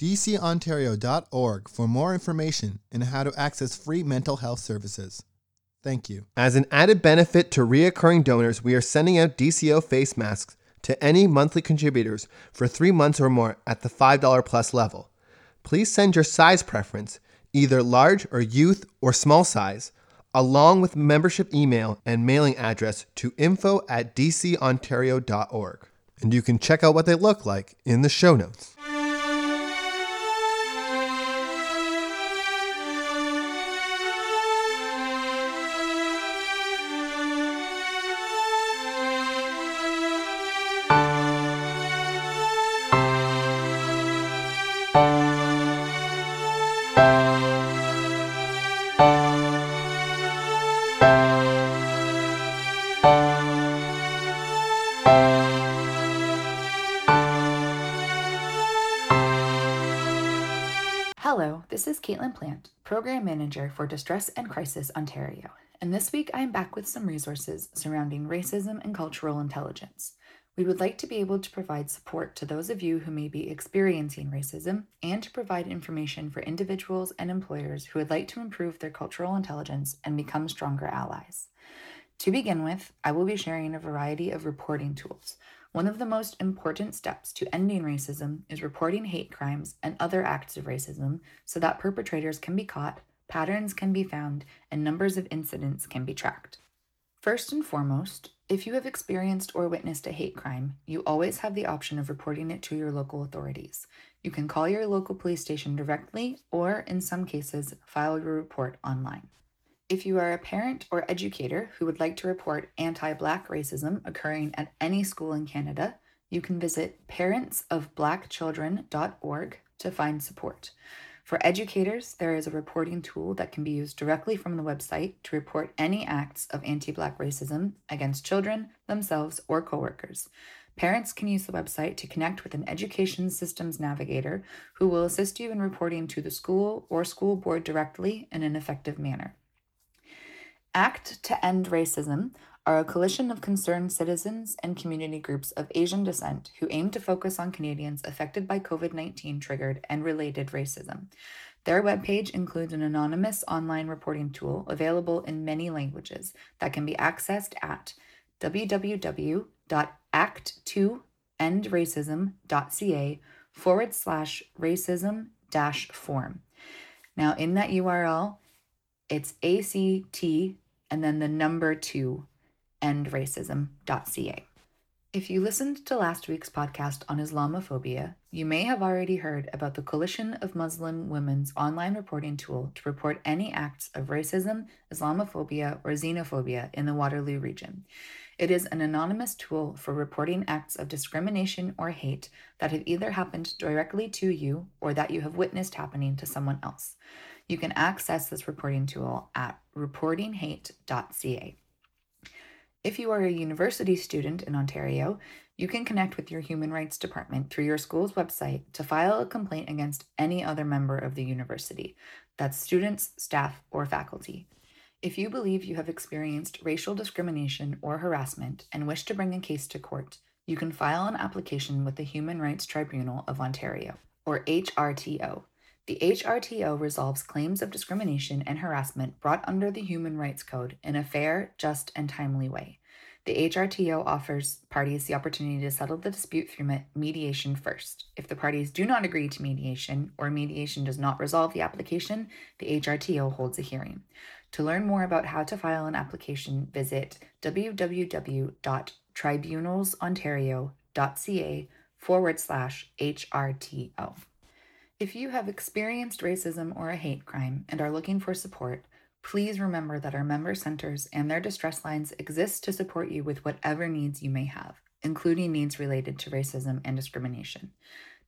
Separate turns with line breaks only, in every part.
dcontario.org, for more information and how to access free mental health services. Thank you. As an added benefit to reoccurring donors, we are sending out DCO face masks to any monthly contributors for three months or more at the $5 plus level. Please send your size preference, either large or youth or small size, along with membership email and mailing address to info at dcontario.org. And you can check out what they look like in the show notes.
Caitlin Plant, Program Manager for Distress and Crisis Ontario, and this week I am back with some resources surrounding racism and cultural intelligence. We would like to be able to provide support to those of you who may be experiencing racism and to provide information for individuals and employers who would like to improve their cultural intelligence and become stronger allies. To begin with, I will be sharing a variety of reporting tools one of the most important steps to ending racism is reporting hate crimes and other acts of racism so that perpetrators can be caught, patterns can be found, and numbers of incidents can be tracked. First and foremost, if you have experienced or witnessed a hate crime, you always have the option of reporting it to your local authorities. You can call your local police station directly or, in some cases, file your report online. If you are a parent or educator who would like to report anti Black racism occurring at any school in Canada, you can visit parentsofblackchildren.org to find support. For educators, there is a reporting tool that can be used directly from the website to report any acts of anti Black racism against children, themselves, or coworkers. Parents can use the website to connect with an education systems navigator who will assist you in reporting to the school or school board directly in an effective manner. ACT to End Racism are a coalition of concerned citizens and community groups of Asian descent who aim to focus on Canadians affected by COVID 19 triggered and related racism. Their webpage includes an anonymous online reporting tool available in many languages that can be accessed at www.act2endracism.ca forward slash racism dash form. Now, in that URL, it's ACT and then the number two, endracism.ca. If you listened to last week's podcast on Islamophobia, you may have already heard about the Coalition of Muslim Women's online reporting tool to report any acts of racism, Islamophobia, or xenophobia in the Waterloo region. It is an anonymous tool for reporting acts of discrimination or hate that have either happened directly to you or that you have witnessed happening to someone else. You can access this reporting tool at reportinghate.ca. If you are a university student in Ontario, you can connect with your Human Rights Department through your school's website to file a complaint against any other member of the university that's students, staff, or faculty. If you believe you have experienced racial discrimination or harassment and wish to bring a case to court, you can file an application with the Human Rights Tribunal of Ontario, or HRTO. The HRTO resolves claims of discrimination and harassment brought under the Human Rights Code in a fair, just, and timely way. The HRTO offers parties the opportunity to settle the dispute through mediation first. If the parties do not agree to mediation or mediation does not resolve the application, the HRTO holds a hearing. To learn more about how to file an application, visit www.tribunalsontario.ca forward slash HRTO. If you have experienced racism or a hate crime and are looking for support, please remember that our member centers and their distress lines exist to support you with whatever needs you may have, including needs related to racism and discrimination.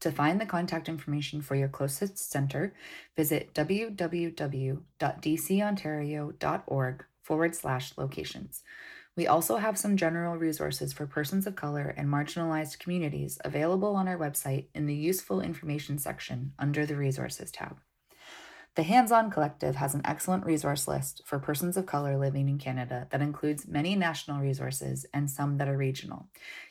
To find the contact information for your closest center, visit www.dcontario.org forward slash locations. We also have some general resources for persons of color and marginalized communities available on our website in the Useful Information section under the Resources tab. The Hands On Collective has an excellent resource list for persons of color living in Canada that includes many national resources and some that are regional.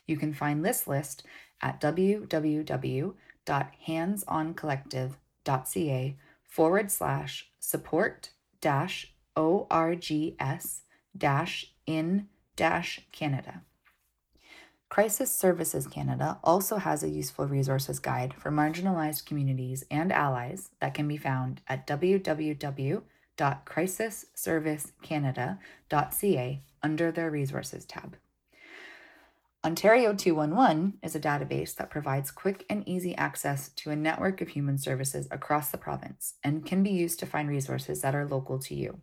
You can find this list at www.handsoncollective.ca forward slash support dash ORGS dash in Canada. Crisis Services Canada also has a useful resources guide for marginalized communities and allies that can be found at www.crisisservicecanada.ca under their resources tab. Ontario 211 is a database that provides quick and easy access to a network of human services across the province and can be used to find resources that are local to you.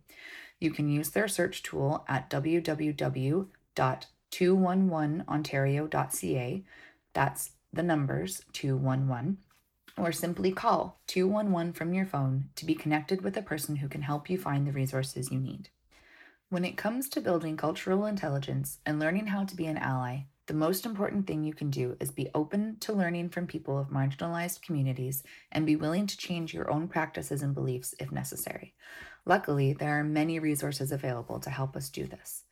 You can use their search tool at www.211ontario.ca. That's the numbers 211. Or simply call 211 from your phone to be connected with a person who can help you find the resources you need. When it comes to building cultural intelligence and learning how to be an ally, the most important thing you can do is be open to learning from people of marginalized communities and be willing to change your own practices and beliefs if necessary. Luckily, there are many resources available to help us do this.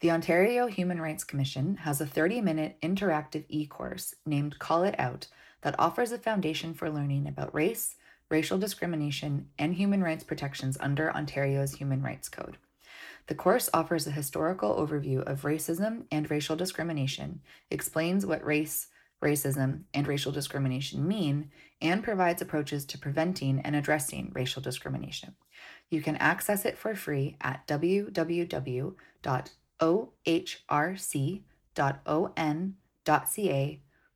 The Ontario Human Rights Commission has a 30 minute interactive e course named Call It Out that offers a foundation for learning about race, racial discrimination, and human rights protections under Ontario's Human Rights Code. The course offers a historical overview of racism and racial discrimination, explains what race, racism, and racial discrimination mean, and provides approaches to preventing and addressing racial discrimination. You can access it for free at www.ohrc.on.ca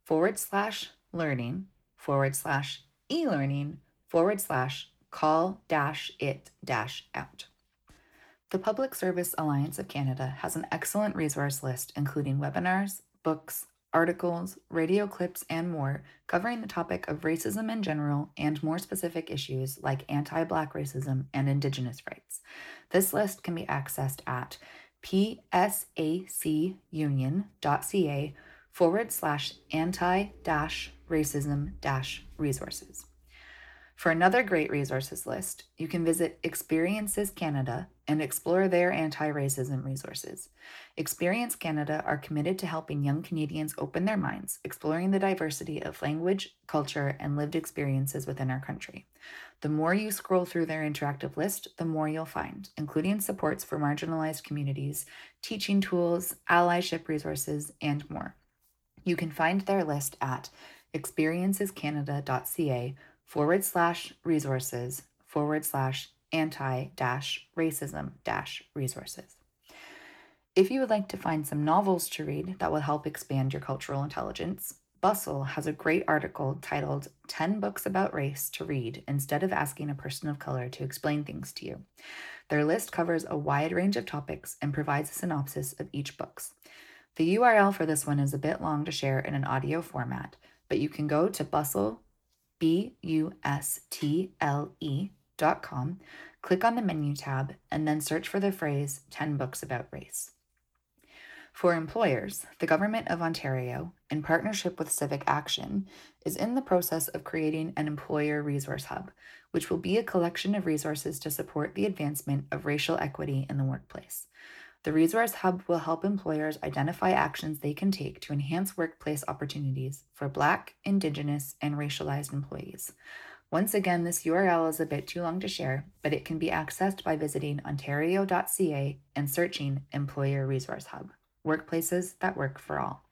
forward slash learning forward slash e learning forward slash call dash it dash out. The Public Service Alliance of Canada has an excellent resource list, including webinars, books, articles, radio clips, and more covering the topic of racism in general and more specific issues like anti Black racism and Indigenous rights. This list can be accessed at psacunion.ca forward slash anti dash racism dash resources. For another great resources list, you can visit Experiences Canada and explore their anti racism resources. Experience Canada are committed to helping young Canadians open their minds, exploring the diversity of language, culture, and lived experiences within our country. The more you scroll through their interactive list, the more you'll find, including supports for marginalized communities, teaching tools, allyship resources, and more. You can find their list at experiencescanada.ca forward slash resources forward slash anti dash racism dash resources. If you would like to find some novels to read that will help expand your cultural intelligence, Bustle has a great article titled 10 Books About Race to Read instead of asking a person of color to explain things to you. Their list covers a wide range of topics and provides a synopsis of each book's. The URL for this one is a bit long to share in an audio format, but you can go to bustle B U S T L E dot com, click on the menu tab, and then search for the phrase 10 books about race. For employers, the Government of Ontario, in partnership with Civic Action, is in the process of creating an employer resource hub, which will be a collection of resources to support the advancement of racial equity in the workplace. The Resource Hub will help employers identify actions they can take to enhance workplace opportunities for Black, Indigenous, and racialized employees. Once again, this URL is a bit too long to share, but it can be accessed by visiting ontario.ca and searching Employer Resource Hub Workplaces that Work for All.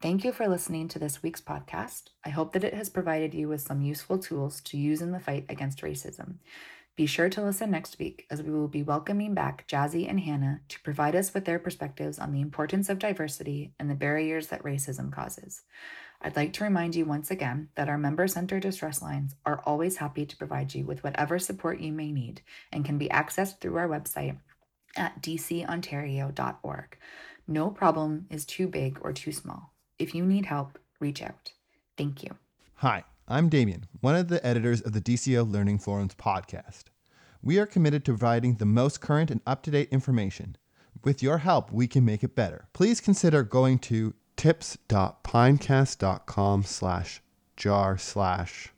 Thank you for listening to this week's podcast. I hope that it has provided you with some useful tools to use in the fight against racism. Be sure to listen next week as we will be welcoming back Jazzy and Hannah to provide us with their perspectives on the importance of diversity and the barriers that racism causes. I'd like to remind you once again that our member center distress lines are always happy to provide you with whatever support you may need and can be accessed through our website at dcontario.org. No problem is too big or too small. If you need help, reach out. Thank you.
Hi, I'm Damien, one of the editors of the DCO Learning Forums podcast. We are committed to providing the most current and up to date information. With your help, we can make it better. Please consider going to tips.pinecast.com slash jar slash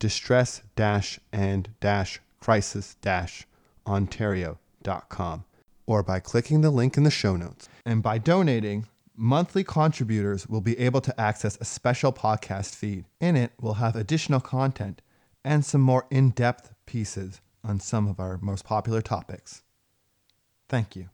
distress dash and dash crisis dash ontario.com or by clicking the link in the show notes. And by donating, monthly contributors will be able to access a special podcast feed. In it, we'll have additional content and some more in depth pieces on some of our most popular topics. Thank you.